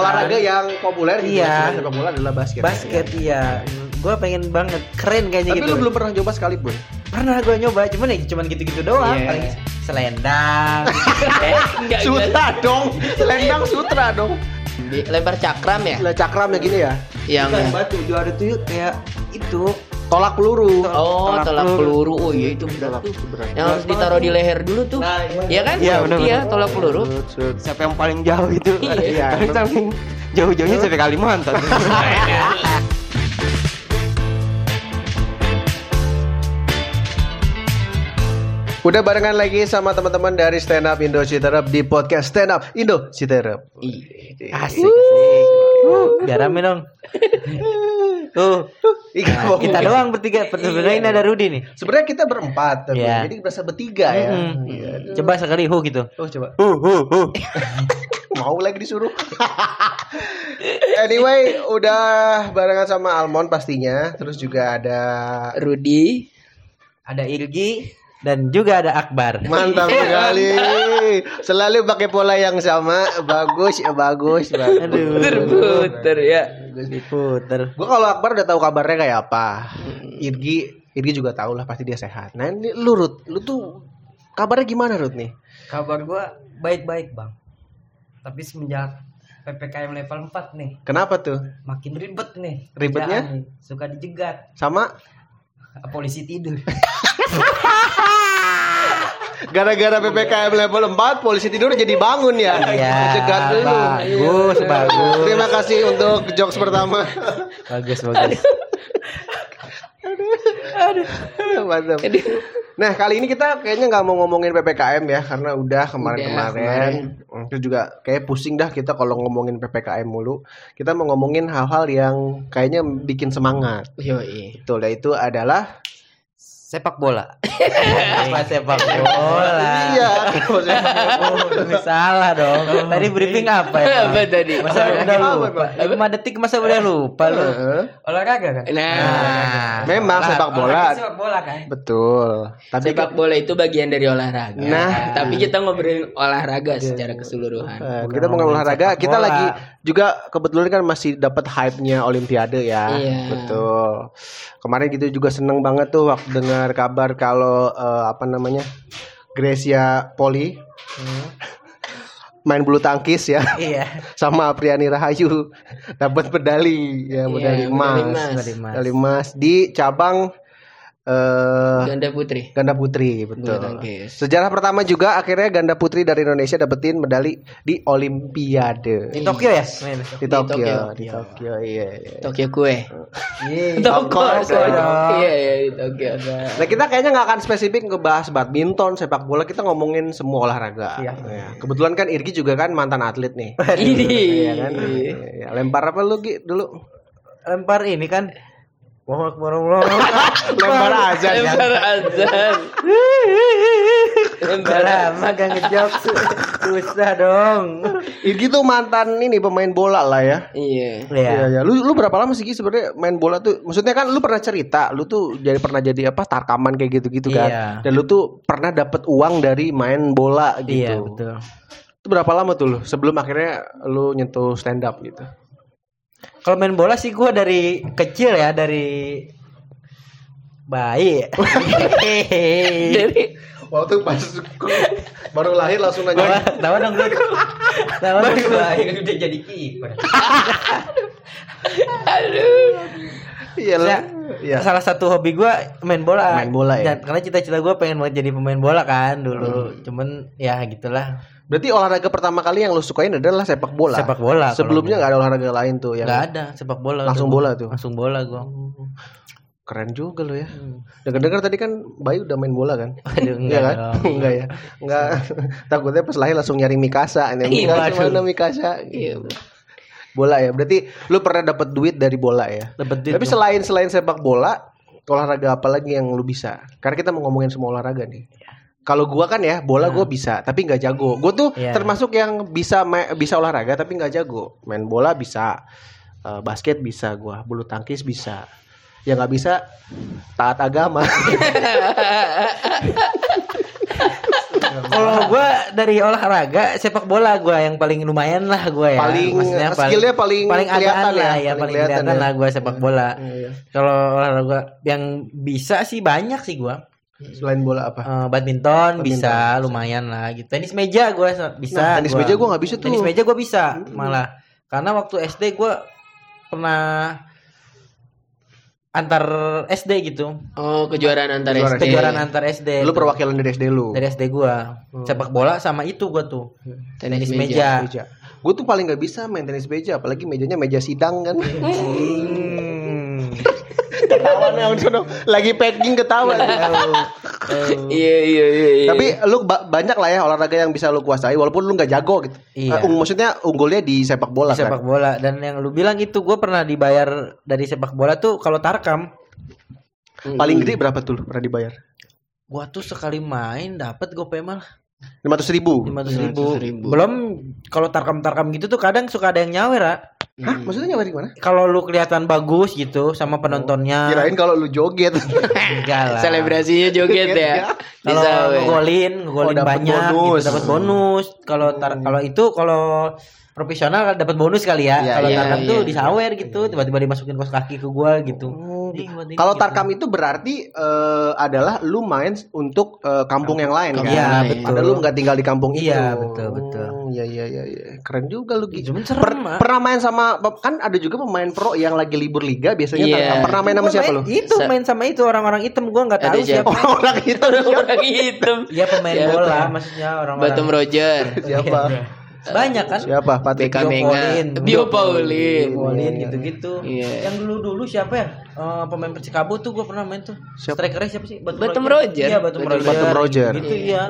olahraga yang populer gitu Iya. ya, sepak bola adalah basket. basket iya gue pengen banget keren kayaknya Tapi gitu lu belum pernah coba sekalipun. pernah gue nyoba cuman ya cuman gitu-gitu doang Iya. paling selendang Eh, enggak, enggak. Sutra dong, selendang sutra dong. Di- Lempar cakram ya? Lah cakram ya gini ya. Yang batu juara tuh kayak itu Tolak peluru. Oh, Tolak tolak peluru. peluru. Oh iya itu berat tuh. berat. Yang harus ditaruh di leher dulu tuh. Nah, iya. Iya kan? Iya, benar, Iya, tolak peluru. Siapa yang paling jauh itu? Iya. Paling samping jauh-jauhnya sampai Kalimantan. Udah barengan lagi sama teman-teman dari Stand Up Indo Citerep di podcast Stand Up Indo Citerep. Iya. asik asik uh, biar rame dong tuh Ika Nah, kita doang bertiga sebenarnya ini ada Rudi nih Sebenarnya kita berempat, tapi Iya. jadi berasa bertiga ya. Mm-mm. Iya. coba sekali hu gitu Oh coba. Uh, uh, uh. Mau lagi disuruh. anyway, udah barengan sama Almond pastinya. Terus juga ada Rudi. ada Ilgi dan juga ada Akbar mantap sekali. Selalu pakai pola yang sama. Bagus, bagus, bagus. aduh Puter-puter ya. diputer Gue kalau Akbar udah tahu kabarnya kayak apa. Irgi, Irgi juga tahu lah pasti dia sehat. Nah ini lu Rut, lu tuh kabarnya gimana Rut nih? Kabar gua baik-baik, Bang. Tapi semenjak PPKM level 4 nih, Kenapa tuh? makin ribet nih. Ribetnya? nih. Suka dijegat, Sama polisi tidur. gara-gara PPKM level 4 polisi tidur jadi bangun ya. Iya, Cegat dulu. bagus, bagus. Terima kasih untuk jokes pertama. bagus bagus Mantap. Nah kali ini kita kayaknya nggak mau ngomongin ppkm ya karena udah kemarin-kemarin. Itu juga kayak pusing dah kita kalau ngomongin ppkm mulu. Kita mau ngomongin hal-hal yang kayaknya bikin semangat. Yoi. Betul, itu adalah sepak bola apa sepak bola iya. oh salah dong tadi briefing apa ya Apa tadi? masa udah lupa lima detik masa udah lupa lu Heeh. Olahraga kan? Nah, Memang sepak bola. Olahraga sepak bola kan? Betul. Tapi sepak bola itu bagian dari olahraga. Nah. tapi kita ngobrolin olahraga secara keseluruhan. Eh, kita mau olahraga, kita bola. lagi juga kebetulan kan masih dapat hype-nya Olimpiade ya. Iya. Betul. Kemarin gitu juga seneng banget tuh waktu dengar kabar kalau eh, apa namanya? Gracia Poli main bulu tangkis ya iya sama Apriani Rahayu dapat medali ya medali Iya, emas. medali emas. Medali emas. Medali emas di cabang eh Ganda putri. Ganda putri, betul. Sejarah pertama juga akhirnya ganda putri dari Indonesia dapetin medali di Olimpiade di Tokyo ya di Tokyo, Tokyo. di Tokyo, iya. iya. Tokyo kue. Iya. Tokyo. Dong. Iya, iya di Tokyo. Nah kita kayaknya nggak akan spesifik ngebahas badminton, sepak bola, kita ngomongin semua olahraga. Iya. Ya, Kebetulan kan Irgi juga kan mantan atlet nih. Ini. Iya kan? Iya, Lempar apa lu Gi dulu? lempar ini kan Allahu Akbar. Lempar aja kan. Lempar azan. Lempar Lama gak ngejok susah dong. Irgi tuh mantan ini pemain bola lah ya. Iya. Iya Iya. ya. Lu lu berapa lama sih sebenarnya main bola tuh? Maksudnya kan lu pernah cerita, lu tuh jadi pernah jadi apa tarkaman kayak gitu-gitu kan. Iya. Dan lu tuh pernah dapat uang dari main bola gitu. Iya betul. Itu berapa lama tuh lu sebelum akhirnya lu nyentuh stand up gitu? Kalau main bola sih gua dari kecil ya dari bayi. Dari Waktu pas baru lahir langsung nanya. tawa dong gue. Tawa dong lahir udah jadi kiper. Iya lah. Ya, Iya. Salah satu hobi gua main bola. Main bola ya? Dan- karena cita-cita gua pengen banget jadi pemain bola kan dulu. Cuman ya gitulah. Berarti olahraga pertama kali yang lu sukain adalah sepak bola. Sepak bola. Sebelumnya nggak ada olahraga lain tuh yang nggak ada sepak bola. Langsung tuh. bola tuh? Langsung bola gua. keren juga lu ya. Dengar-dengar tadi kan Bayu udah main bola kan? Aduh, Iya enggak kan? dong. enggak ya. Enggak. Takutnya pas lahir langsung nyari Mikasa. Ini Iya, Mikasa mana Mikasa? Iya. Bola ya. Berarti lu pernah dapat duit dari bola ya? Dapat duit Tapi gua. selain selain sepak bola, olahraga apa lagi yang lu bisa? Karena kita mau ngomongin semua olahraga nih. Kalau gua kan ya, bola gua bisa, tapi nggak jago. Gua tuh Iya. termasuk yang bisa bisa olahraga tapi nggak jago. Main bola bisa, eh, basket bisa gua, bulu tangkis bisa. Yang nggak bisa taat agama. Kalau gua dari olahraga sepak bola gua yang paling lumayan lah gua ya. Paling, Maksudnya skillnya paling paling kelihatan adaan ya, lah ya, paling paling kelihatan kelihatan ya. lah gua sepak bola. Iya. Kalau olahraga yang bisa sih banyak sih gua. Selain bola apa? Eh, badminton, bisa lumayan lah gitu. Tenis meja gua so- bisa. Nah, tenis meja gua nggak bisa tuh. Tenis meja gua bisa malah. Karena waktu SD gua pernah antar SD gitu. Oh, kejuaraan antar Kejuaraan. SD. Kejuaraan antar SD. Lu perwakilan dari SD lu. dari SD gua. Sepak bola sama itu gua tuh. Tenis Tenis meja. meja. meja. Gue tuh paling nggak bisa main tenis meja, apalagi mejanya meja sidang kan. Hmm. Ketawa Om Sono. lagi packing ketawa. Iya, iya, iya. iya. Tapi lu ba- banyak lah ya olahraga yang bisa lu kuasai walaupun lu nggak jago gitu. Iya. Ung- maksudnya unggulnya di sepak bola Di sepak kan. bola dan yang lu bilang itu gua pernah dibayar dari sepak bola tuh kalau tarkam Paling gede berapa tuh lu pernah dibayar? gua tuh sekali main dapat gope malah Lima ratus ribu. lima ribu. ribu. Belum kalau tarkam-tarkam gitu tuh kadang suka ada yang nyawer, Ra. Hah? Maksudnya nyawa di mana? Kalau lu kelihatan bagus gitu sama penontonnya. Kirain kalau lu joget. enggak lah. Selebrasinya joget ya. Kalau ngegolin, ngegolin Oh, banyak bonus. gitu, dapat bonus. Kalau tar- kalau itu kalau profesional dapat bonus kali ya. Iya, kalau iya, tarkam iya. tuh disawer gitu, tiba-tiba dimasukin kos kaki ke gua gitu. Oh, Ini, Kalau gitu. tarkam itu berarti eh, adalah lu main untuk eh, kampung yang lain kan? Iya, betul. Ada lu nggak tinggal di kampung itu. Iya, betul, betul. Oh, Iya iya iya iya. Keren juga lu gitu. Cuman serem, Per- ah. pernah main sama kan ada juga pemain pro yang lagi libur liga biasanya Iya. tarkam. Pernah main sama Gua siapa main- lu? Itu Sa- main sama itu orang-orang hitam gua nggak tahu siapa? siapa. Orang itu Orang hitam. Iya pemain bola maksudnya orang-orang. Batum Roger. siapa? Banyak kan? Siapa? Patrick BK Bio Menga. Paulin. Bio Paulin. Paulin gitu-gitu. Iya. Yang dulu-dulu siapa ya? Eh, pemain Persikabo tuh gua pernah main tuh. Siapa? Strikernya siapa sih? Batum Roger. Iya, Batum Batum Roger. Batum Roger. Gitu iya.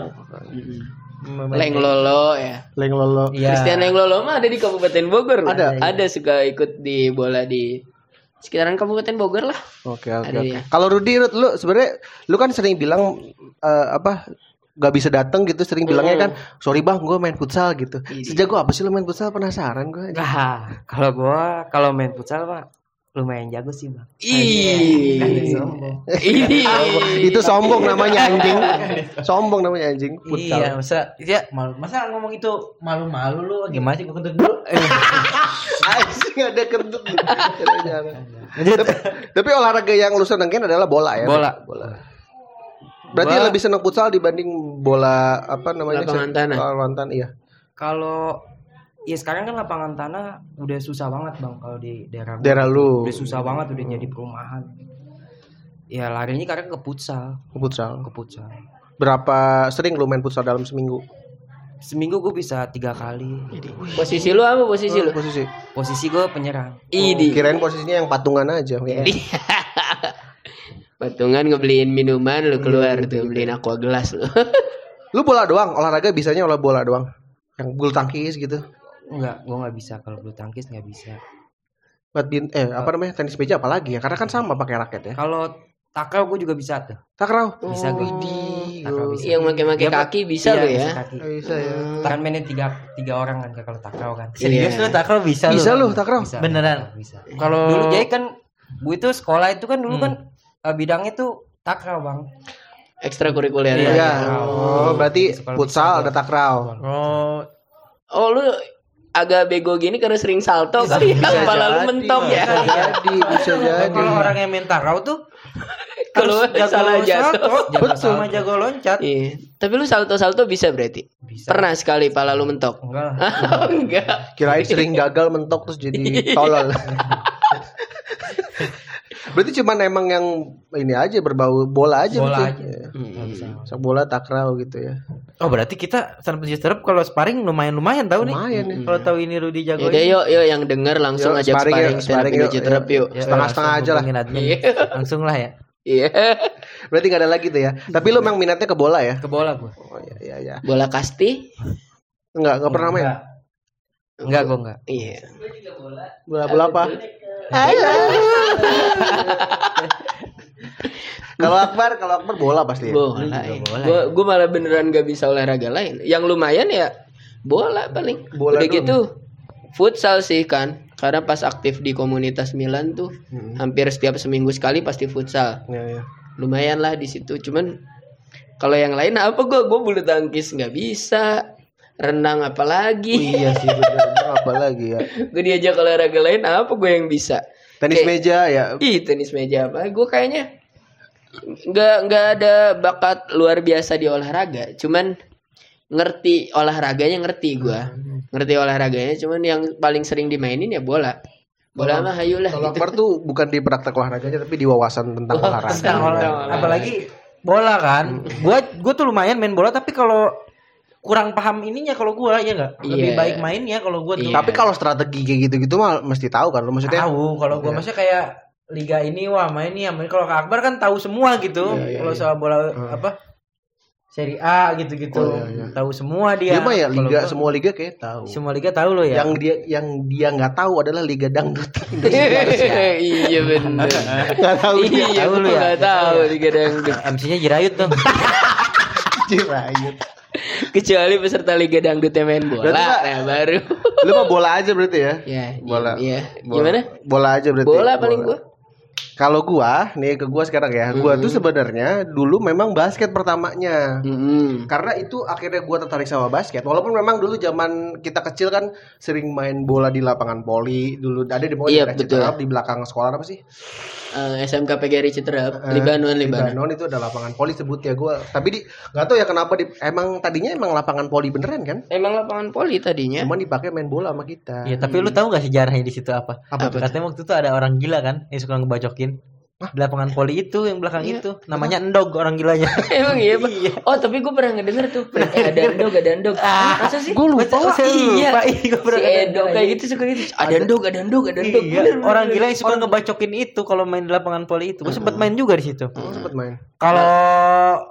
Leng Lolo ya. Leng Lolo. Iya. Christian Leng Lolo mah ada di Kabupaten Bogor. Ada. Ada suka ikut di bola di sekitaran Kabupaten Bogor lah. Oke oke. Oke. Kalau Rudi Rud, lu sebenarnya lu kan sering bilang eh, apa gak bisa datang gitu sering bilangnya kan sorry bang gue main futsal gitu sejago apa sih lu main futsal penasaran gue Nah, kalau gua kalau main futsal pak lumayan jago sih bang. Ih. Sombong. Ih. itu sombong namanya anjing sombong namanya anjing Iya, futsal masa ya malu. Masa ngomong itu malu-malu lu gimana sih gua kentut dulu. anjing ada kentut tapi, tapi olahraga yang lu senengin adalah bola ya Bola. bola berarti Bola. lebih seneng futsal dibanding bola apa namanya Lapangan tanah. lapangan tanah iya Kalau ya sekarang kan lapangan tanah udah susah banget bang kalau di daerah gua. daerah lu Udah susah banget udah jadi perumahan. Ya larinya kadang ke futsal, futsal ke futsal. berapa sering lu main futsal dalam seminggu Seminggu gue bisa tiga kali. Posisi lu apa posisi lu? posisi Posisi gue penyerang. Idi. kirain posisinya yang patungan aja Patungan ngebeliin minuman lu keluar tuh beliin aqua gelas lu. lu bola doang olahraga bisanya olah bola doang yang bulu tangkis gitu Enggak, gue nggak bisa kalau bulu tangkis nggak bisa. badminton eh apa namanya tenis meja apalagi ya karena kan sama pakai raket ya Kalau takraw gue juga bisa tuh. takraw Bisa gue. Takraw bisa. Yang Dia- kaki bisa Iya, lu bisa ya. kaki. bisa ya Kan mainnya tiga tiga orang kan kalau takraw kan. Serius Iya. lu takraw bisa lu? bisa lu takraw Bisa. Beneran? Bisa. Kalau Dulu jadi kan gue itu sekolah itu kan dulu Hmm. kan eh, bidangnya tuh takraw bang. Ekstrakurikuler. Iya. ya oh berarti Sekolah futsal bisa ada takraw Oh, Oh lu agak bego gini karena sering salto kali ya. Kepala lu mentok ya. bisa jadi bisa jadi kalau orang yang main takraw tuh Kalau salah jatuh. Betul. sama jago loncat. Iya. Tapi lu salto-salto bisa berarti? Bisa. Pernah sekali pala lu mentok? Enggak. Oh, enggak. kirain sering gagal mentok terus jadi tolol berarti cuman emang yang ini aja berbau bola aja Bola berarti. aja. Ya. Nggak bisa. Sepak bola takraw gitu ya Oh, berarti kita San Serep kalau sparring lumayan-lumayan tahu nih. lumayan ya Kalau tahu ini Rudi jago. Yaudah yuk, yuk yang denger langsung Yuk, ajak sparring sparring, yuk, yuk, Citerep yuk. yuk. Setengah-setengah aja lah. Iya. Langsung lah ya. Iya. berarti nggak ada lagi tuh ya tapi lu memang minatnya ke bola ya Ke bola gue. oh iya iya iya Bola kasti? nggak nggak pernah main Enggak. Enggak gue enggak. Iya. bola bola apa kalau Akbar kalau Akbar bola pasti ya? Bola. ya. Gua gua malah beneran gak bisa olahraga lain. Yang lumayan ya bola paling. Bola Udah doang. gitu futsal sih kan. Karena pas aktif di komunitas Milan tuh hampir setiap seminggu sekali pasti futsal. Iya, iya. Lumayan lah di situ. Cuman Kalau yang lain apa gue gue bulu tangkis nggak bisa, renang apalagi. iya sih bener apa lagi ya gue diajak olahraga lain apa gue yang bisa? tenis Kayak- meja ya Ih tenis meja apa? Gue kayaknya nggak nggak ada bakat luar biasa di olahraga. Cuman ngerti olahraganya ngerti gue. Ngerti olahraganya. Cuman yang paling sering dimainin ya bola. Bola mah hayu lah. kalau gitu. Akbar tuh bukan di praktek olahraganya tapi di wawasan tentang olahraga Tentang Tentang olah- olahraga. apalagi bola kan. Gua gua tuh lumayan main bola tapi kalau kurang paham ininya kalau gua ya enggak. Lebih Iya. baik mainnya kalau gua tuh. Iya. tapi kalau strategi kayak gitu-gitu mah mesti tahu kan lu maksudnya tahu kalau gua Iya. maksudnya kayak liga ini wah main nih main kalau Kak Akbar kan tahu semua gitu. Iya, iya, kalau iya. soal bola apa Seri A gitu-gitu. Oh, iya, iya. Tahu semua dia. dia mah ya liga gua- semua liga kayak tahu semua liga tahu lo ya. yang dia yang dia nggak tahu adalah liga dangdut iya bener. nggak tahu dia iya tahu lu ya. nggak tahu liga dangdut. MC-nya Jirayut tuh. Jirayut. Kecuali peserta liga dangdutnya main bola, Berarti, Pak, nah baru. lu mah bola aja berarti ya ya, bola Iya. Bola- Gimana? bola aja berarti Bola paling gua. kalau gua nih ke gua sekarang ya gua tuh sebenarnya dulu memang basket pertamanya Mm-mm. karena itu akhirnya gua tertarik sama basket walaupun memang dulu zaman kita kecil kan sering main bola di lapangan poli dulu ada di pokoknya Iya. Citerap, di belakang sekolah apa sih Eh, SMK PGRI Eh, Citerap, Libanon, Libanon. Libanon itu ada lapangan poli sebutnya gua tapi di nggak tahu ya kenapa di emang tadinya emang lapangan poli beneran kan Emang lapangan poli tadinya. cuman dipakai main bola sama kita Iya, tapi lu tahu gak sejarahnya di situ apa? Apa tuh? Katanya waktu itu ada orang gila kan yang suka ngebacokin. Di lapangan poli itu yang belakang Iya. itu namanya Endog orang gilanya. Emang iya, Pak? Oh, tapi gue pernah ngedenger tuh. Eh, ada endog, ada endog. Masa sih? Gue lupa, saya iya. lupa. Iya, gua pernah Si endog kayak gitu suka gitu. Ada endog, ada endog, ada endog. Iya, Bener, orang bener. gila yang suka ngebacokin itu kalau main di lapangan poli itu. Gue sempet main juga di situ. Gua sempet main Kalau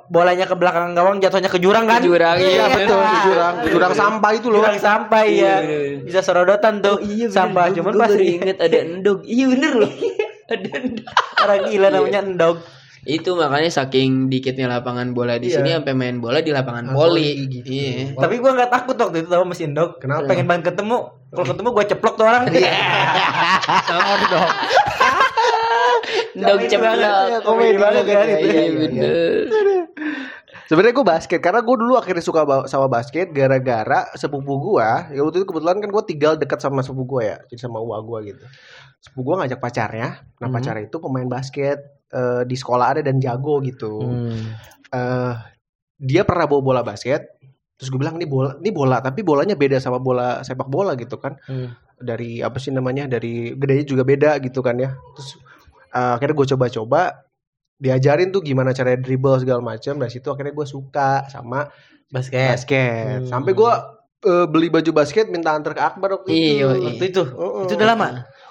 bolanya ke belakang gawang jatuhnya ke jurang kan? Ke jurang, iya, betul di jurang jurang sampah itu loh Jurang sampah ya. Bisa sorodotan tuh. Iya, bener. sampah cuman pas inget ada endog. Iya bener loh. orang gila namanya Endog. Itu makanya saking dikitnya lapangan bola di Iya. sini sampai main bola di lapangan Ah, poli. gitu. Iya. Tapi gua nggak takut waktu itu sama mesin Endog. Kenapa? Pengen banget ketemu. Kalau ketemu gua ceplok tuh orang. Iya. Sama dong. Endog ceplok. ya, komedi banget kan itu. Iya bener. Sebenarnya gue basket karena gue dulu akhirnya suka ba- sama basket gara-gara sepupu gua. Ya waktu itu kebetulan kan gue tinggal dekat sama sepupu gua ya, jadi sama uang gua gitu. Sepupu gua ngajak pacarnya, nah Hmm. pacarnya itu pemain basket eh, di sekolah ada dan jago gitu. Hmm. Eh, dia pernah bawa bola basket, terus gue bilang ini bola, ini bola, tapi bolanya beda sama bola sepak bola gitu kan. Hmm. Dari apa sih namanya? Dari gedenya juga beda gitu kan ya. Terus eh, akhirnya gue coba-coba diajarin tuh gimana cara dribble segala macam. Dari situ akhirnya gue suka sama Basket. basket. Hmm. Sampai gue eh, beli baju basket minta antar ke Akbar waktu itu. Iya, Waktu itu. Heeh. Itu udah lama.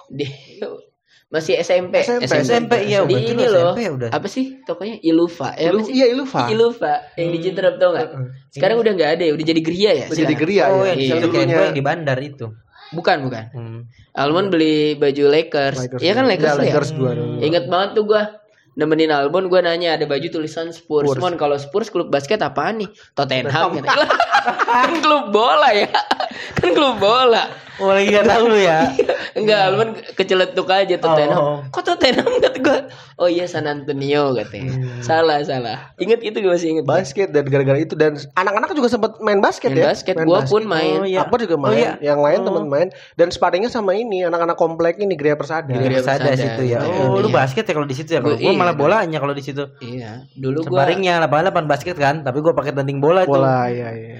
Di- masih SMP. SMP. SMP iya Di ini loh. SMP udah. Apa sih tokonya? Ilufa. Eh, Ilu- iya Ilufa. Ilufa yang di Citerap tau gak? Sekarang udah nggak ada ya, udah jadi geria ya. Udah jadi geria Oh, ya. Iya. yang di bandar itu. Bukan bukan. Hmm. Almond beli baju Lakers. Iya kan Lakers, Iya, ya? Lakers gua. Ingat banget tuh gua nemenin Albon gua nanya ada baju tulisan Spurs. Spurs. Mon kalau Spurs klub basket apaan nih? Tottenham kan klub bola ya. kan klub bola. Oh lagi gak tahu lu ya. Enggak, Almond keceletuk aja Tottenham. Oh. Kok Tottenham kata gua? Oh iya San Antonio katanya. Hmm. Salah, salah. Ingat itu gue masih inget. basket dan gara-gara itu dan anak-anak juga sempat main basket Main ya. basket, gua pun main. Oh, iya. Akbar juga main, Oh, iya. yang lain teman main dan sparringnya sama ini anak-anak komplek ini Gria Persada. Gria Persada Persada. situ ya. Iya, Oh, lu iya. basket ya kalau di situ ya. Kalau Gua- gua iya, malah bolanya kalau di situ. Iya, dulu gua Sebaringnya lapangan lapangan basket kan, tapi gua pakai tanding bola tuh. Bola ya ya.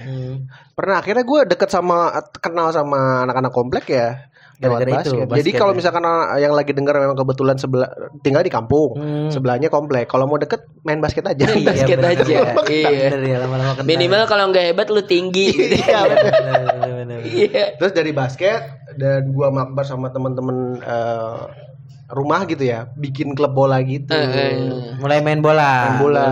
Pernah akhirnya gue deket sama kenal sama anak-anak komplek ya. lewat Gara-gara itu, basket. basket Jadi kalau ya. misalkan yang lagi denger memang kebetulan sebelah tinggal di kampung, Hmm. sebelahnya komplek. Kalau mau deket main basket aja. Main basket bener, aja. bener. Iya. Bener ya lama-lama kenal. minimal kalau nggak hebat lu tinggi. gitu. Iya, bener. Bener, bener, bener. Iya. Terus dari basket dan gua makbar sama temen-temen eh, rumah gitu ya, bikin klub bola gitu. Eh, Mulai main bola. Main bola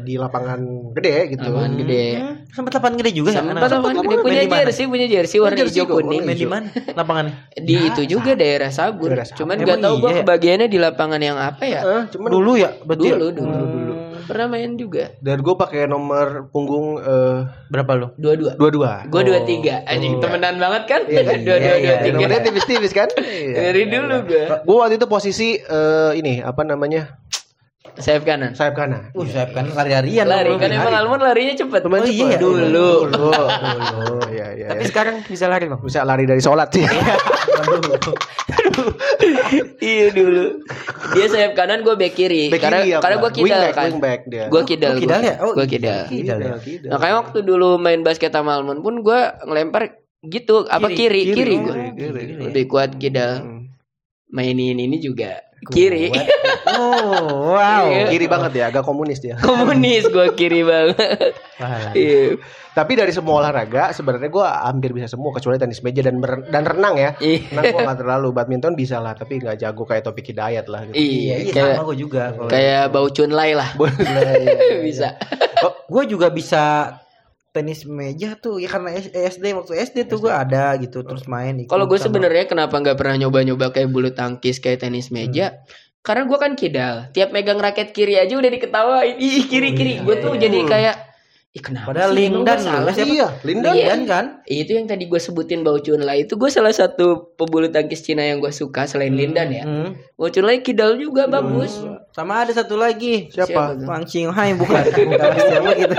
di lapangan gede gitu. Lapangan gede. Hmm, Sempat lapangan gede juga ya. Sempat anak-anak. lapangan gede punya jersey, punya jersey warna hijau kuning. warna Main di mana? Lapangannya. Di itu juga daerah Sabur. Daerah Sabur. Cuman nggak tahu gua iya? kebagiannya di lapangan yang apa ya. Eh, cuman Dulu ya, berarti. ya? Dulu, dulu, Hmm. Pernah main juga. dan gue pakai nomor punggung eh, Berapa lu? Dua-dua. dua-dua. Gue dua tiga. Anjing temenan banget kan? Iya, iya, dua iya. tiga. Nomornya tipis-tipis kan? Iya. Dari dulu gue. Gue waktu itu posisi eh, ini apa namanya? Sayap kanan. sayap kanan. Uh, saya kan lari-larian Lari kan emang Almond larinya cepet. Lumayan Oh, cepet. iya. Dulu. Dulu. Dulu. Iya, iya. Tapi iya. sekarang bisa lari bang. bisa lari dari sholat sih. iya dulu. Dia sayap kanan, gue back kiri. Back karena kiri ya, karena gue kidal Wingback, kan. wingback dia. Gue kidal. Oh, kidal ya? Oh, gue kidal. Kidal ya? Kidal. Makanya waktu dulu main basket sama Almond pun gue ngelempar gitu apa kiri Kiri, kiri, kiri. gue kiri, kiri. lebih kuat kidal mainin ini juga kiri Oh, wow. Iya. Kiri banget ya, agak komunis dia. komunis gue kiri banget Wah, iya Tapi dari semua olahraga sebenarnya gue hampir bisa semua kecuali tenis meja dan ber- dan renang ya. Iya. Renang gue nggak terlalu, badminton bisa lah, tapi nggak jago kayak Topik Hidayat lah. Gitu. iya Iya, kayak sama gue juga. kayak bau cunlai lah bisa gue juga bisa tenis meja tuh ya karena S- SD waktu SD tuh gue ada gitu terus main kalau gue sebenarnya kenapa nggak pernah nyoba-nyoba kayak bulu tangkis kayak tenis meja karena gue kan kidal tiap megang raket kiri aja udah diketawain ih kiri kiri gue tuh jadi kayak ih kenapa padahal sih? Loh salah siapa Iya, Linda. Iya. Lingdan kan itu yang tadi gue sebutin Bau Chunlai itu gue salah satu pebulu tangkis Cina yang gue suka selain Lindan ya. Hmm. Chunlai kidal juga bagus. sama ada satu lagi Siapa? Siapa? Wang Qinghai bukan bukan siapa gitu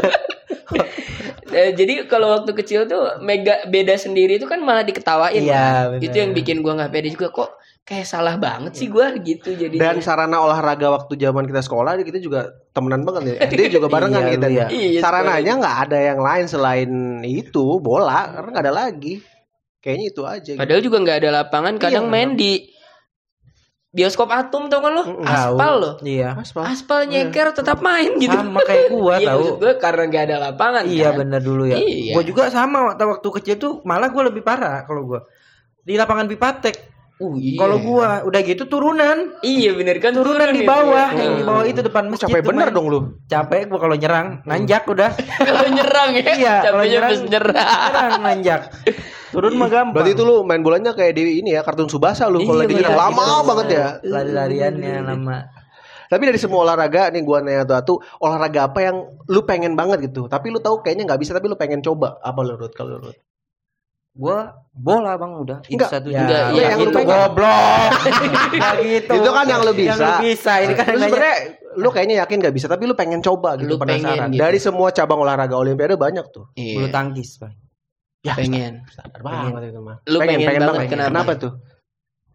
Eh, jadi kalau waktu kecil tuh mega beda sendiri itu kan malah diketawain. Iya, kan. Itu yang bikin gue nggak pede juga kok kayak salah banget sih gue gitu jadi. Dan sarana olahraga waktu zaman kita sekolah kita juga temenan banget ya. Dia juga barengan Iya, kita. iya. Iya, Sarananya nggak ada yang lain selain itu bola karena nggak ada lagi. Kayaknya itu aja. gitu. Padahal juga nggak ada lapangan. Kadang Iya, main di bioskop atom tau kan lo? Aspal lo. iya Aspal. Aspal nyeker tetap main gitu. sama kayak gua Iya tahu maksud gue karena nggak ada lapangan. Iya kan? bener dulu ya. Iya. Gue juga sama waktu waktu kecil tuh malah gue lebih parah kalau gue di lapangan Bipatek. Uh, iya. Kalau gua udah gitu turunan, Iya bener kan turunan di bawah, ya. yang di bawah itu depan masjid. Capek tuh, bener main. dong lu. Capek gua kalau nyerang, nanjak udah. kalau nyerang ya. Iya, kalau Capeknya nyerang, pas nyerang. nyerang nanjak. Turun mah gampang. Berarti itu lu main bolanya kayak di ini ya kartun Subasa lu kalau Iya, lagi bener. nyerang lama Gitu. banget ya. Lari-lariannya lama. Tapi dari semua olahraga nih gua nanya tuh Atu, olahraga apa yang lu pengen banget gitu. Tapi lu tahu kayaknya nggak bisa tapi lu pengen coba. Apa lu Rut kalau? Rut? Gua bola bang udah itu Enggak. satu Ya, Iya, iya, yang lu itu pengen. goblok. Gitu. Itu kan yang lu bisa. Yang lu bisa. Ini kan Lu sebenarnya lu kayaknya yakin gak bisa tapi lu pengen coba gitu Lu pengen penasaran. gitu. Dari semua cabang olahraga olimpiade banyak tuh. bulu Iya. tangkis, Bang. Ya, Pengen. Standar banget itu mah. Lu pengen banget, kenapa? Kenapa tuh?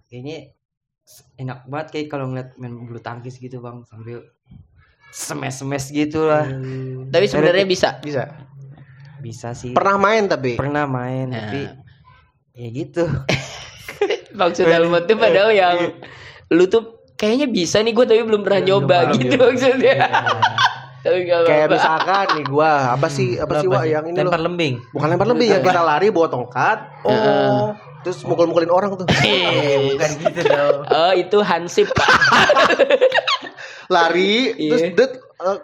kayaknya enak banget kayak kalau ngeliat main bulu tangkis gitu bang sambil smash smash gitu lah Tapi sebenarnya bisa. Bisa. bisa sih Pernah main tapi pernah main Nah. tapi ya gitu Maksud Almond tuh padahal yang lu tuh kayaknya bisa nih gue tapi belum pernah nyoba gitu maksudnya. Kayak misalkan nih gua apa sih apa sih Wak yang ini Lempar lembing. Bukan lempar lebih ya kita lari bawa tongkat. Oh. Terus mukul-mukulin orang tuh. Bukan gitu dong. Oh itu hansip pak. Lari Iya. terus det, eh,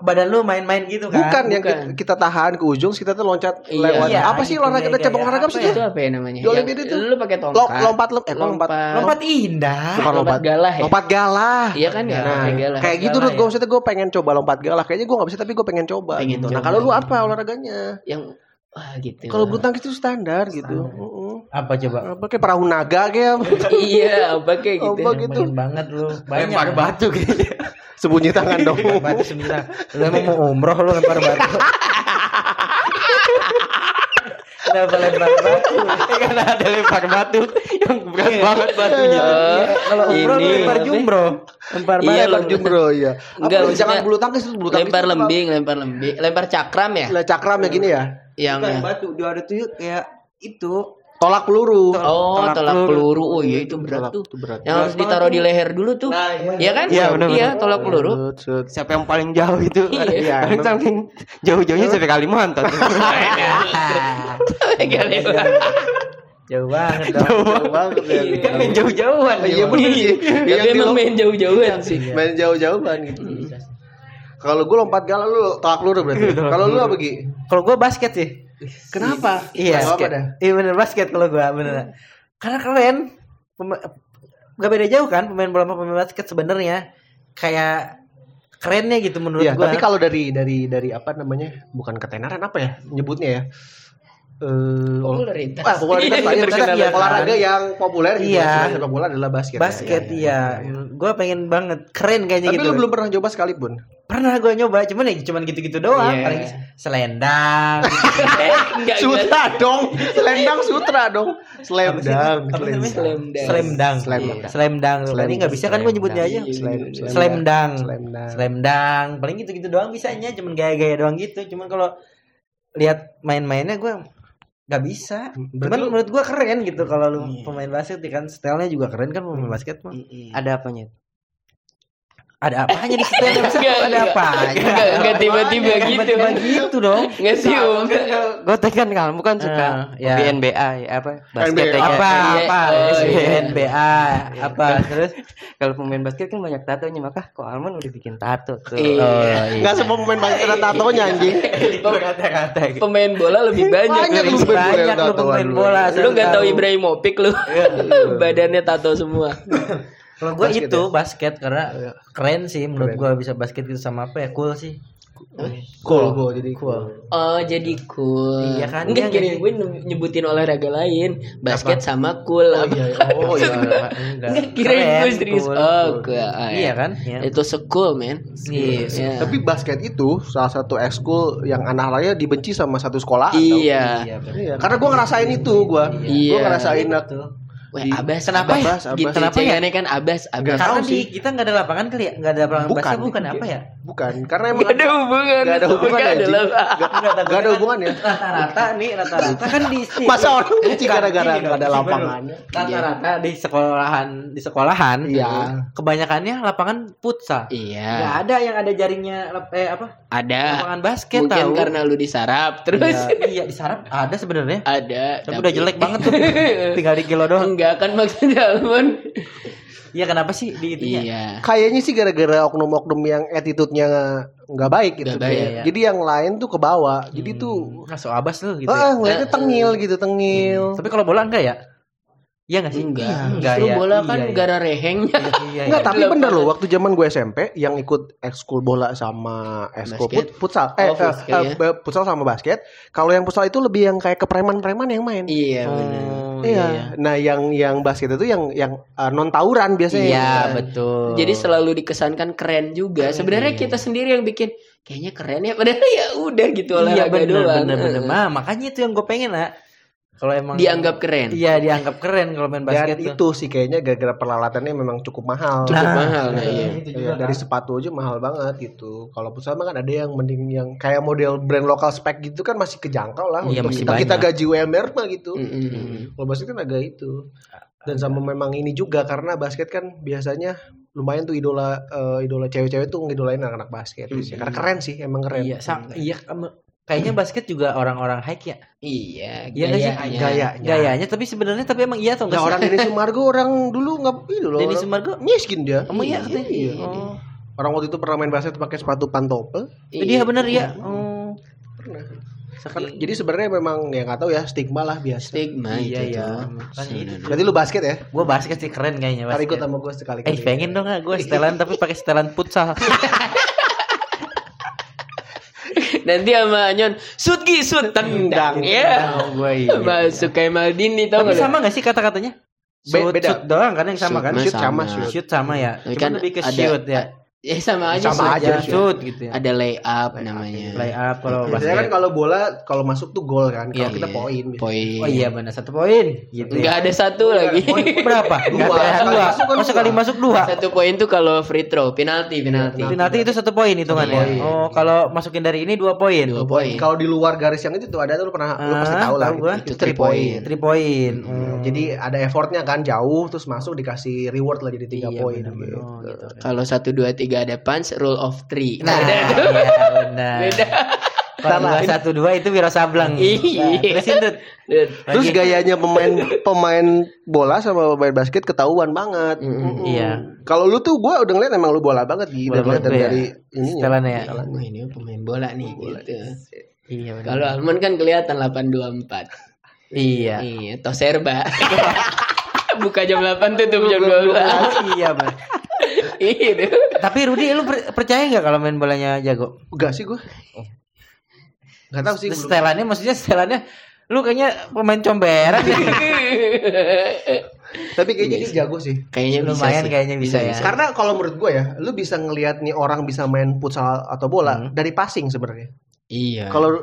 Badan lu main-main gitu kan? bukan yang bukan. kita, kita tahan ke ujung kita tuh loncat Iya. lewat Iya, apa sih gitu, olahraga kayak- cabang kayak olahraga sih itu apa ya namanya? Di Olimpiade Yang- itu. Lu pakai Lo- tongkat. lompat lompat eh lompat. Lompat. Lompat indah. Bukan lompat galah ya? Lompat galah. Iya kan ya, Nah, lompat galah. kayak gitu tuh ya. gue maksudnya gue pengen coba lompat galah. Kayaknya gue gak bisa tapi gue pengen coba. Pengen gitu. Nah kalau lu apa olahraganya? Yang wah gitu. Kalau bulu tangkis itu standar gitu. Heeh. Apa coba? Apa kayak perahu naga kayak iya, apa kayak gitu. apa gitu. Main banget lu. Banyak. lempar batu gitu Sembunyi tangan dong. batu sembilan. Lu emang mau umroh lu lempar batu. Kenapa lempar batu? karena ada lempar batu yang berat banget batunya Kalau umroh ini. lempar jumbro. Lempar Iya, batu. Lempar jumbro ya. Enggak, jangan bulu tangkis bulu tangkis. lempar lembing, lempar lembing, lempar cakram ya? Lah cakram ya gini ya. Yang ya. batu dia ada tuh kayak itu Tolak peluru. Oh, Tolak tolak peluru. peluru. Oh iya itu berat Tolak- tuh. itu berat. Yang harus ditaruh di leher dulu tuh. Iya kan? Iya, benar, Iya, benar. tolak peluru. Siapa yang paling jauh itu Iya. Paling saking jauh-jauhnya sampai Kalimantan Jauh banget dong. Jauh banget ya. Iya. kan main jauh-jauhan Iya bener sih. Emang lom- main jauh-jauhan sih. main jauh-jauhan gitu. Kalau gue lompat galah lu tolak peluru berarti. Kalau lu apa Gi? Kalau gua basket sih. Kenapa? Iya, basket. Iya bener basket kalau gua bener. Karena keren. Gak beda jauh kan pemain bola sama pemain basket sebenarnya. Kayak kerennya gitu menurut Iya, gua. tapi kalau dari dari dari apa namanya? Bukan ketenaran apa ya nyebutnya ya? Eh, Popularitas. Ah, popularitas Iya, ya, maksudnya iya kan? olahraga yang populer gitu Iya. ya, sepak bola adalah basket. ya. Basket iya. Gue pengen banget keren kayaknya Tapi gitu. lu belum pernah coba sekalipun. pernah gue nyoba, cuman ya cuman gitu-gitu doang. Iya. Paling selendang. Enggak. Sutra dong, selendang sutra dong, Iya. dunk. Slam dunk. Slam Tadi nggak bisa kan gue nyebutnya aja. Slam dunk. Paling gitu-gitu doang bisanya, cuman gaya-gaya doang gitu. Cuman kalau lihat main-mainnya gue nggak bisa. Berarti Cuman lu- menurut gue keren gitu kalau lu pemain basket ya kan stylenya juga keren kan pemain basket mah. Ada apanya? Ada apanya di stylenya masa Enggak, ada enggak. apanya? Enggak, enggak tiba-tiba gitu. Tiba-tiba gitu dong. Enggak sih, Om. Gue kan kamu kan suka Ah, ya. NBA ya, apa basket apa apa oh, iya. NBA apa terus Kalau pemain basket kan banyak tatonya maka kok Alman udah bikin tato tuh. Iya. oh iya Enggak semua pemain basket ada tatonya anjing. Pemain bola lebih banyak. Banyak lu pemain bola banyak lu bola enggak tahu Ibrahimovic lu. Badannya tato semua. Kalau gue itu ya? basket karena keren sih menurut gue bisa basket gitu sama apa ya cool sih Cool, cool jadi cool Oh jadi cool Iya kan, Enggak iya gini nggak gue nyebutin olahraga lain Basket sama cool oh iya oh iya enggak Enggak kirain Keren, gue serius cool, Oh cool. cool Ah, iya ya. kan Iya. Itu secool man Iya. Iya. Tapi basket itu salah satu ekskul yang anak raya dibenci sama satu sekolah. Iya iya. Iya, karena gua ngerasain itu gua. Iya. Gua ngerasain Betul. Wah Di- abas Kenapa ya? abas, Abas, Gitu Kenapa ya? cengengannya kan abas abas karena di kita nggak ada lapangan kali ya nggak ada lapangan Bukan. basket bukan apa ya bukan karena emang Gak ada hubungan. Gak ada itu, hubungan nggak ada anjing. lah. Gak, gak ada hubungannya. rata-rata nih rata-rata. Kan di Masa orang benci Bukan, gara-gara gak ada dong, lapangannya? rata-rata di sekolahan di sekolahan Iya. kebanyakannya lapangan futsal. Iya. Nggak ada yang ada jaringnya eh apa? Ada. Lapangan basket Mungkin tahu. karena lu disarap Terus. Iya, iya di sarap ada sebenarnya. Ada tapi udah jelek banget tuh. Tinggal di kilo doang. Enggak kan maksudnya Almon iya kenapa sih di itunya Iya Kayaknya sih gara-gara oknum-oknum yang attitude-nya nggak baik gitu. Nggak baik, Jadi- ya. Jadi yang lain tuh ke bawah. Jadi tuh masuk abas tuh gitu ah ya. ngeliatnya tengil gitu, tengil. tapi kalau bola enggak ya iya nggak sih Enggak Iya, enggak Justru ya bola kan Iya, iya. gara rehengnya iya, Enggak, iya. tapi bener loh waktu zaman gue SMP yang ikut ekskul bola sama ekskul Basket? put- futsal eh, Oh, eh, futsal eh, ya. futsal sama basket. Kalau yang futsal itu lebih yang kayak ke preman-preman yang main. Iya benar Oh, iya. Nah, yang yang basket itu yang yang non tawuran biasanya. Iya betul. Jadi selalu dikesankan keren juga. Sebenarnya kita sendiri yang bikin kayaknya keren ya padahal ya udah gitu iya olahraga bener doang. bener. Nah, makanya itu yang gue pengen lah. Kalau emang Dianggap keren. Iya dianggap keren kalau main Dan basket tuh. itu sih kayaknya gara-gara peralatannya memang cukup mahal. Cukup mahal nah iya. Iya, juga dari kan. sepatu aja mahal banget gitu. Kalau mah kan ada yang mending yang kayak model brand lokal spek gitu kan masih kejangkau lah Iya, untuk masih kita, kita gaji UMR mah gitu. Mm-mm. Kalau basket kan agak itu. Dan sama memang ini juga karena basket kan biasanya lumayan tuh idola eh, idola cewek-cewek tuh ngidolain anak-anak basket. Mm-mm. Karena keren sih, emang keren. Iya, sa- iya kamu- kayaknya basket juga orang-orang hike ya. Iya, Iya nggak sih? gayanya. Gayanya. Gayanya tapi sebenarnya tapi emang iya atau Nah, enggak orang Denny Sumargo orang dulu nggak itu loh. Denny orang Sumargo? miskin dia. Emang iya katanya. Iya. Oh. Orang waktu itu pernah main basket pakai sepatu pantopel. Dia bener ya. Oh. Kan, jadi sebenarnya memang ya nggak tahu ya stigma lah biasa. stigma Iya, itu iya. Makanya itu. Berarti lu basket ya? Gue basket sih keren kayaknya Ntar ikut basket. sama gue sekali Eh pengen dong gue setelan tapi pakai setelan futsal. Nanti sama Nyon, sud gi sud tendang ya. Oh, gua iya. Masuk kayak Maldini tau Tapi gak? sama gak sih kata-katanya? Be- Shoot, beda. shoot doang kan yang sama Shoot kan? Shoot sama sama. shoot. Shoot sama ya. Tapi Cuma kan lebih ke ada- shoot ya. Ya sama aja Sama shoot. aja, Ya, shoot. gitu ya. Ada lay up namanya. Play up kalau Biasanya kan kalau bola kalau masuk tuh gol kan. Kalau Iya, kita Iya, poin. Poin. Oh iya benar satu poin gitu Enggak ya. ada satu lagi. Poin berapa? Dua. Dua. masuk kan Oh sekali dua. masuk dua. Satu poin tuh kalau free throw, penalti, penalti. Penalti itu satu poin hitungannya. poin. Oh kalau masukin dari ini dua poin. Dua poin. Kalau di luar garis yang itu tuh ada tuh lu pernah lu pasti Ah, tahu lah. tahu gua. Itu three point. Three poin. Hmm. Jadi ada effortnya kan jauh terus masuk dikasih reward lah jadi tiga Iya, poin gitu. Oh, gitu. Kalau satu dua tiga ada punch, rule of three. Nah, Beda tuh. iya, benar. Beda. Kalau dua satu dua itu Wiro Sableng. Iya. Nah, Terusin Dut. Terus gayanya pemain pemain bola sama pemain basket ketahuan banget. Mm-mm. Iya. Kalau lu tuh gua udah ngeliat emang lu bola banget gitu Bola banget dari, ya. dari ininya. Setelannya ya. Oh, ini pemain bola nih gitu. Iya. Kalau Almond kan kelihatan 824. Iya. Iya, Toserba. Buka jam 8 tutup jam 12. iya, Bang. Iya. Tapi Rudi lu per- percaya nggak kalau main bolanya jago? Enggak sih gua. Enggak tahu sih. Terus belum. setelannya maksudnya setelannya Lu kayaknya pemain comberan ya. Tapi kayaknya dia jago sih. Kayaknya bisa Lumayan sih. kayaknya bisa ya. Karena kalau menurut gue ya, lu bisa ngelihat nih orang bisa main futsal atau bola dari passing sebenarnya. Iya. Kalau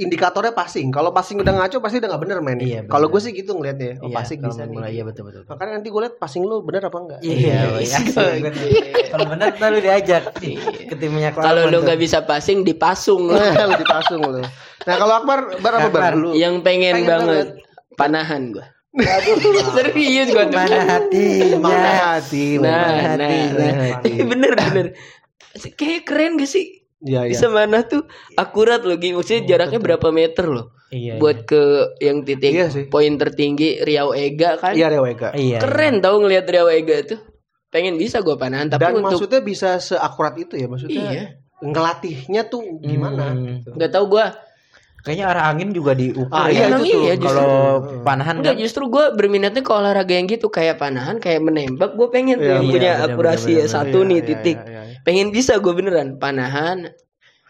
indikatornya passing, kalau passing udah ngaco pasti udah nggak bener mainnya. Iya, bener. kalau gue sih gitu ngelihatnya, oh, Iya, passing bisa main nih. Iya betul betul. Makanya nanti gue lihat passing lu bener apa enggak? Iya, iya. Kalau benar ntar lu diajak ke timnya Kalau lu nggak bisa passing dipasung lu. dipasung lu. Nah kalau Akbar, bar apa bar? Akbar. Lu Yang pengen, Pengen banget panahan gua. Serius gua tuh. mana hatinya? mana hati, Nah, mana nah, hati, nah. mana hati. bener bener. Kayak keren gak sih? Iya, iya. Bisa mana tuh akurat loh Gi. Maksudnya jaraknya berapa meter loh? Iya. Buat ke yang titik Iya sih. poin tertinggi Riau Ega kan. Iya, Rewega. Iya. Keren tau ngelihat Riau Ega tuh. Pengen bisa gua panahan tapi Dan untuk maksudnya bisa seakurat itu ya, maksudnya Iya. ngelatihnya tuh gimana? Hmm. gitu. nggak tahu gua Kayaknya arah angin juga diukur Ah, ya. iya, Emang itu tuh. iya, justru. Kalau panahan Enggak kan justru gue berminatnya ke olahraga yang gitu kayak panahan kayak menembak gue pengen tuh Iya, iya, punya bener, akurasi bener, bener. satu Iya, nih iya, titik iya, iya. pengen bisa gue beneran panahan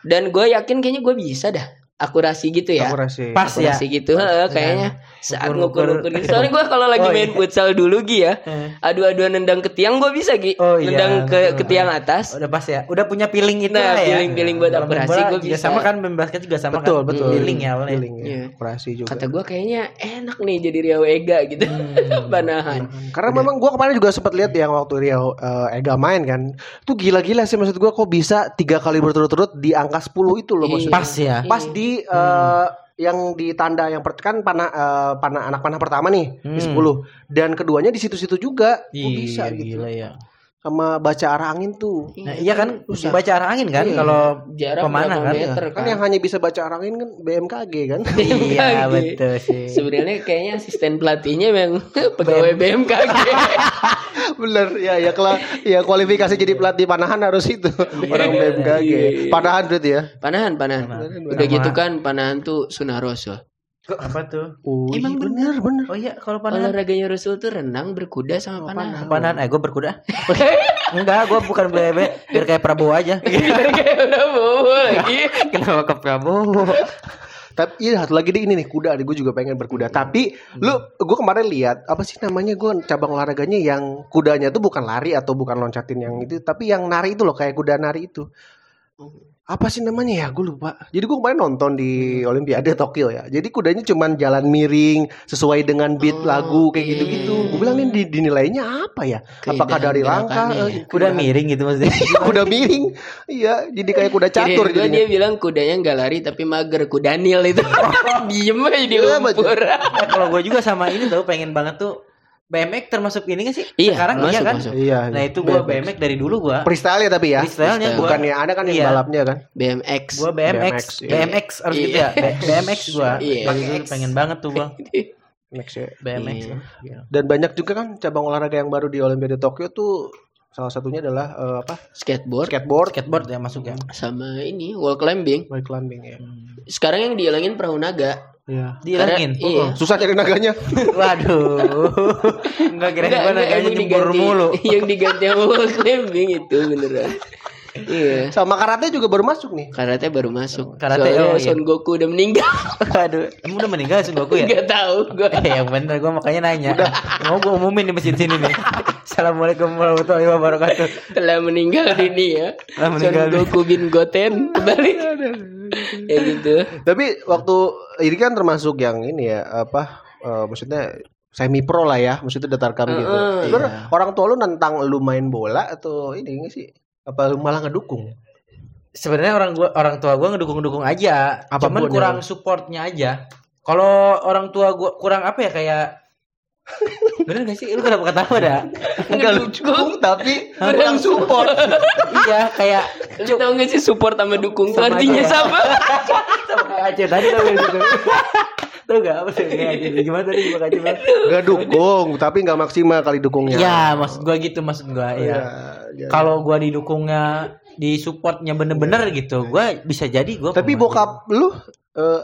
dan gue yakin kayaknya gue bisa dah akurasi gitu ya Akurasi. pas ya. akurasi gitu heeh, kayaknya saat Ngukur-ngukur. gitu. soalnya gue kalau lagi Oh, main iya. futsal dulu Gi ya Eh. adu-aduan nendang ke tiang gue bisa Gi Oh, iya, nendang ke, betul. ke tiang atas Udah pas ya. Udah punya feeling itu Nah, lah ya. feeling-feeling buat main akurasi juga bisa. Sama kan main basket juga sama Betul, kan. betul. Feeling ya awalnya. Feeling ya. Iya. Akurasi juga. kata gue kayaknya enak nih jadi Riau Ega gitu Hmm. panahan Karena memang gua kemarin juga sempat lihat yang waktu Rio eh, Ega main kan, tuh gila-gila sih maksud gua kok bisa tiga kali berturut-turut di angka 10 itu loh Iya. maksudnya. Pas ya. Pas di eh, yang di tanda yang per, kan panah eh, panah anak panah pertama nih di Hmm. 10 dan keduanya di situ-situ juga. Iya, bisa gitu. gila ya. Sama baca arah angin tuh. Nah, iya kan Susah. baca arah angin kan Iya. kalau jarak Pemana kan? meter Kan yang hanya bisa baca arah angin kan BMKG kan. Iya BMKG. betul sih. Sebenarnya kayaknya asisten pelatihnya memang pegawai BMKG. Bener ya ya kalau ya kualifikasi jadi pelatih panahan harus itu orang BMKG. Panahan berarti ya. panahan, panahan. Udah Sama- gitu kan panahan tuh. Kok apa tuh? Oh, Emang iya, bener bener. Oh iya kalau panahan Olahraganya Rasul tuh renang, berkuda sama panahan. panahan eh gue berkuda. Enggak, gue bukan BB biar kayak Prabowo aja. Kayak udah bawa lagi. Kenapa ke Prabowo? Tapi iya satu lagi di ini nih kuda, gue juga pengen berkuda. Tapi lu, gue kemarin lihat apa sih namanya gue cabang olahraganya yang kudanya tuh bukan lari atau bukan loncatin yang itu, tapi yang nari itu loh kayak kuda nari itu. Apa sih namanya ya? Gue lupa. Jadi gue kemarin nonton di Olimpiade Tokyo ya. Jadi kudanya cuman jalan miring sesuai dengan beat Oh, lagu kayak oke. gitu-gitu. Gue bilang ini di- dinilainya apa ya? Apakah dari langkah? gerakannya. eh, Kuda miring gitu maksudnya. kuda miring. Iya, jadi kayak kuda catur jadinya. dia bilang kudanya nggak lari tapi mager kudanil itu. Diem aja di Iya, lumpur. Nah, kalau gue juga sama ini tuh pengen banget tuh BMX termasuk ini gak sih? Iya, Sekarang iya masuk, kan? masuk. Iya. Nah itu gue BMX dari dulu gue. freestyle ya tapi ya. Freestyle-nya gua. Bukan ya ada kan yang Iya. balapnya kan. BMX. Gue BMX, BMX, iya. BMX harus gitu ya. B- BMX gue. Iya. Dulu pengen banget tuh gue Next ya. BMX. Iya. Iya. Dan banyak juga kan cabang olahraga yang baru di Olimpiade Tokyo tuh salah satunya adalah eh, apa? Skateboard Skateboard, Skateboard ya masuk ya. sama ini wall climbing. wall climbing ya. Sekarang yang dihilangin perahu naga. Iya. Dihilangin. Karena- iya. Susah cari naganya. Waduh. Enggak kira Enggak, enggak, naganya nyembur diganti- mulu. Yang diganti sama climbing itu beneran. Iya. Sama karate juga baru masuk nih. Karate baru masuk. Karate, Soalnya oh, iya. Son Goku udah meninggal. Waduh. Emang udah meninggal Sun Goku ya? Gak tahu gua. Eh, yang bener gue makanya nanya. Mau gue umumin di mesin sini nih. Assalamualaikum warahmatullahi wabarakatuh. Telah meninggal dunia. Telah Son meninggal dunia. Goku bin Goten kembali. ya gitu. Tapi waktu ini kan termasuk yang ini ya apa? eh, maksudnya semi pro lah ya, maksudnya datarkam gitu. Heeh, Sebenarnya orang tua lu nentang lu main bola atau ini nggak sih? Apa lu malah ngedukung? Sebenarnya orang gua orang tua gua ngedukung-dukung aja. Apa pun Cuman kurang supportnya aja. Kalau orang tua gua kurang apa ya kayak Bener gak sih? Lu kenapa ketawa dah? Enggak dukung tapi kurang support. iya, kayak Lu tau gak sih support sama dukung tuh Sama artinya sama? sama kayak Aceh tadi tau gak gitu. Tau gak apa sih? Gimana tadi gimana Aceh? Bang? Enggak dukung, tapi nggak maksimal kali dukungnya. Iya, maksud gua gitu maksud gua, Iya. iya. iya. Kalau gua didukungnya di supportnya bener-bener gitu, gua bisa jadi gua Tapi bokap lu eh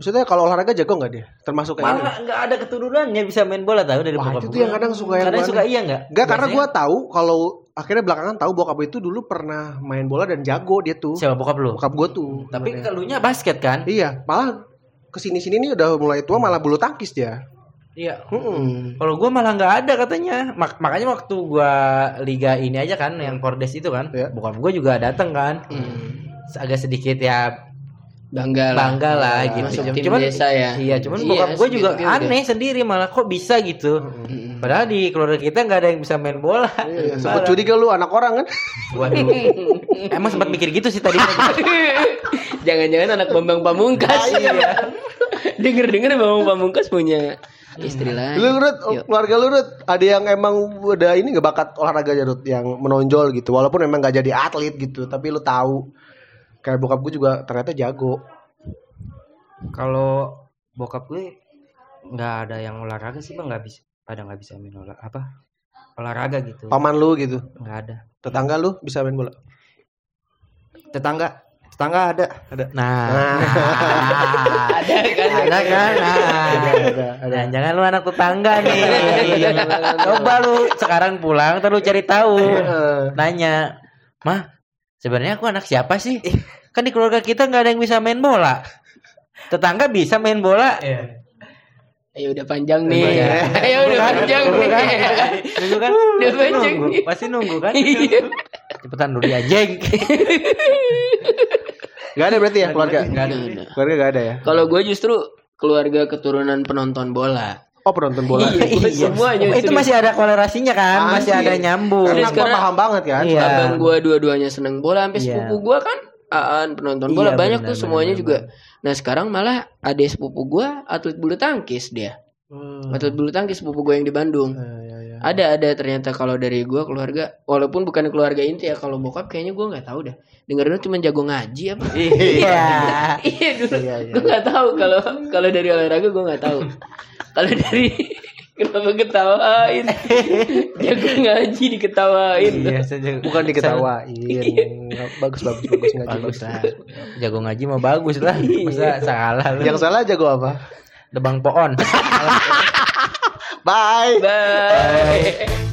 maksudnya kalau olahraga jago nggak dia? Termasuk kayak malah nggak ada keturunannya bisa main bola tahu dari Wah, bokap itu yang kadang suka yang kadang suka iya nggak Enggak karena gua tahu kalau akhirnya belakangan tahu bokap itu dulu pernah main bola dan jago dia tuh. siapa bokap lu Bokap gua tuh. tapi kelunya basket kan Iya, malah ke sini-sini nih udah mulai tua malah bulu tangkis dia. Iya. Mm-mm. Kalau gua malah nggak ada katanya. Mak- makanya waktu gua liga ini aja kan yang Kordes itu kan, Iya. bokap gua juga dateng kan. Agak sedikit ya Bangga lah. bangga lah Masuk gitu. tim Cuman desa ya. Iya, cuman Iya, bokap gua juga udah. aneh sendiri malah kok bisa gitu. Padahal di keluarga kita nggak ada yang bisa main bola. Iya, sempet curiga lu anak orang kan? Waduh. Emang sempat mikir gitu sih tadi. Jangan-jangan anak Bambang Pamungkas. Denger-denger Bambang Pamungkas punya istri lain. Lu Rut, Yuk. keluarga lu Rut, ada yang emang udah ini nggak bakat olahraga Rut, yang menonjol gitu. Walaupun emang nggak jadi atlet gitu, tapi lu tahu. Kayak bokap gue juga ternyata jago. Kalau bokap gue nggak ada yang olahraga sih bang nggak bisa pada nggak bisa main olah apa olahraga gitu Paman lu gitu. nggak ada Tetangga lu bisa main bola. tetangga tetangga ada Nah, Ada kan? ada kan? Nah, ada, ada. Nah, jangan lu anak tetangga nih. Coba lu sekarang pulang terus cari tahu. Nanya, "Mah, sebenarnya aku anak siapa sih?" Kan di keluarga kita nggak ada yang bisa main bola. Tetangga bisa main bola. Ayo udah panjang nih. Ayo udah Nunggu kan? panjang Nunggu kan? nih. Nunggu kan? Udah panjang Nunggu. nih. Pasti nunggu kan? Iya. Cepetan dulu ya, Jeng. Gak ada berarti ya keluarga? Nggak ada. Keluarga gak ada ya? Kalau gue justru keluarga keturunan penonton bola. Penonton bola. Iya, gue semuanya Oh, itu masih ada kolerasinya kan? Masih Masih. ada nyambung. Karena gua paham banget kan. Iya. Abang gue dua-duanya seneng bola, sampai Iya. sepupu gue kan aan penonton bola Iya, banyak benar, tuh semuanya benar, juga. Nah sekarang malah ada sepupu gue atlet bulu tangkis dia, Hmm. atlet bulu tangkis sepupu gue yang di Bandung. Ya, ya. Ada ada ternyata kalau dari gue keluarga, walaupun bukan keluarga inti ya kalau bokap kayaknya gue nggak tahu dah. Dengarnya cuma jago ngaji apa? Iya. iya dulu, Iya, iya. gue nggak tahu kalau kalau dari olahraga gue nggak tahu. kalau dari kenapa ketawain? jago ngaji diketawain. Iya, Bukan diketawain. bagus bagus bagus ngaji bagus bagus. lah. Jago ngaji mah bagus lah. Masa salah lu. Yang salah jago apa? Debang pohon. Bye. Bye.